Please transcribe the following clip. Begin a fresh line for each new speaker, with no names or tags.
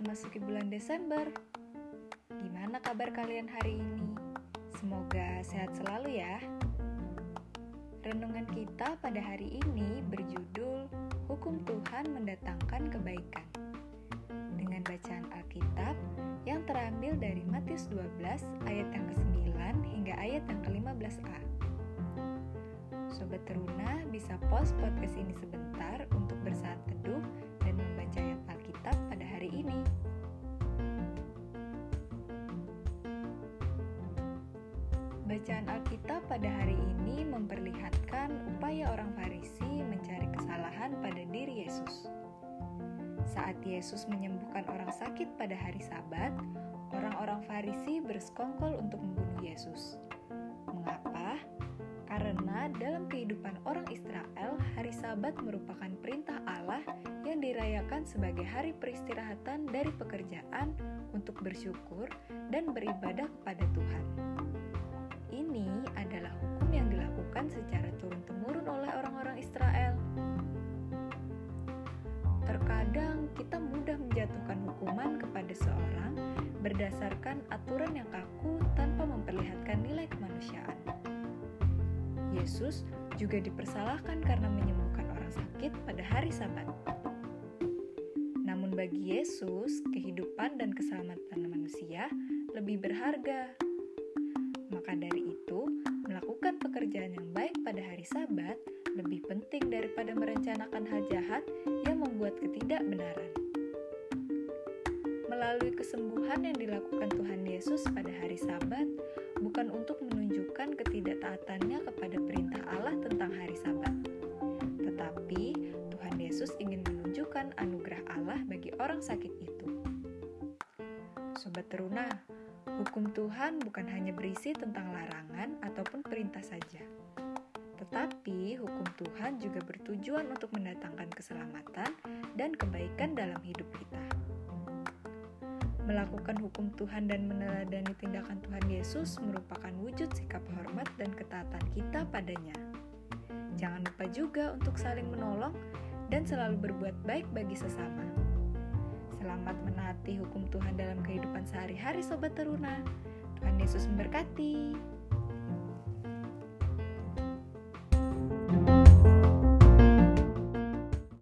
memasuki bulan Desember. Gimana kabar kalian hari ini? Semoga sehat selalu ya. Renungan kita pada hari ini berjudul Hukum Tuhan Mendatangkan Kebaikan. Dengan bacaan Alkitab yang terambil dari Matius 12 ayat yang ke-9 hingga ayat yang ke-15a. Sobat Teruna bisa pause podcast ini sebentar untuk bersaat teduh Bacaan Alkitab pada hari ini memperlihatkan upaya orang Farisi mencari kesalahan pada diri Yesus. Saat Yesus menyembuhkan orang sakit pada hari Sabat, orang-orang Farisi bersekongkol untuk membunuh Yesus. Mengapa? Karena dalam kehidupan orang Israel, hari Sabat merupakan perintah Allah yang dirayakan sebagai hari peristirahatan dari pekerjaan untuk bersyukur dan beribadah kepada Tuhan. Ini adalah hukum yang dilakukan secara turun-temurun oleh orang-orang Israel. Terkadang kita mudah menjatuhkan hukuman kepada seorang berdasarkan aturan yang kaku tanpa memperlihatkan nilai kemanusiaan. Yesus juga dipersalahkan karena menyembuhkan orang sakit pada hari Sabat. Namun bagi Yesus, kehidupan dan keselamatan manusia lebih berharga. Maka dari itu, melakukan pekerjaan yang baik pada hari Sabat lebih penting daripada merencanakan hal jahat yang membuat ketidakbenaran. Melalui kesembuhan yang dilakukan Tuhan Yesus pada hari Sabat, bukan untuk menunjukkan ketidaktaatannya kepada perintah Allah tentang hari Sabat, tetapi Tuhan Yesus ingin menunjukkan anugerah Allah bagi orang sakit itu. Sobat Teruna, hukum Tuhan bukan hanya berisi tentang larangan ataupun perintah saja, tetapi hukum Tuhan juga bertujuan untuk mendatangkan keselamatan dan kebaikan dalam hidup kita. Melakukan hukum Tuhan dan meneladani tindakan Tuhan Yesus merupakan wujud sikap hormat dan ketaatan kita padanya. Jangan lupa juga untuk saling menolong dan selalu berbuat baik bagi sesama. Selamat menaati hukum Tuhan dalam kehidupan sehari-hari Sobat Teruna. Tuhan Yesus memberkati.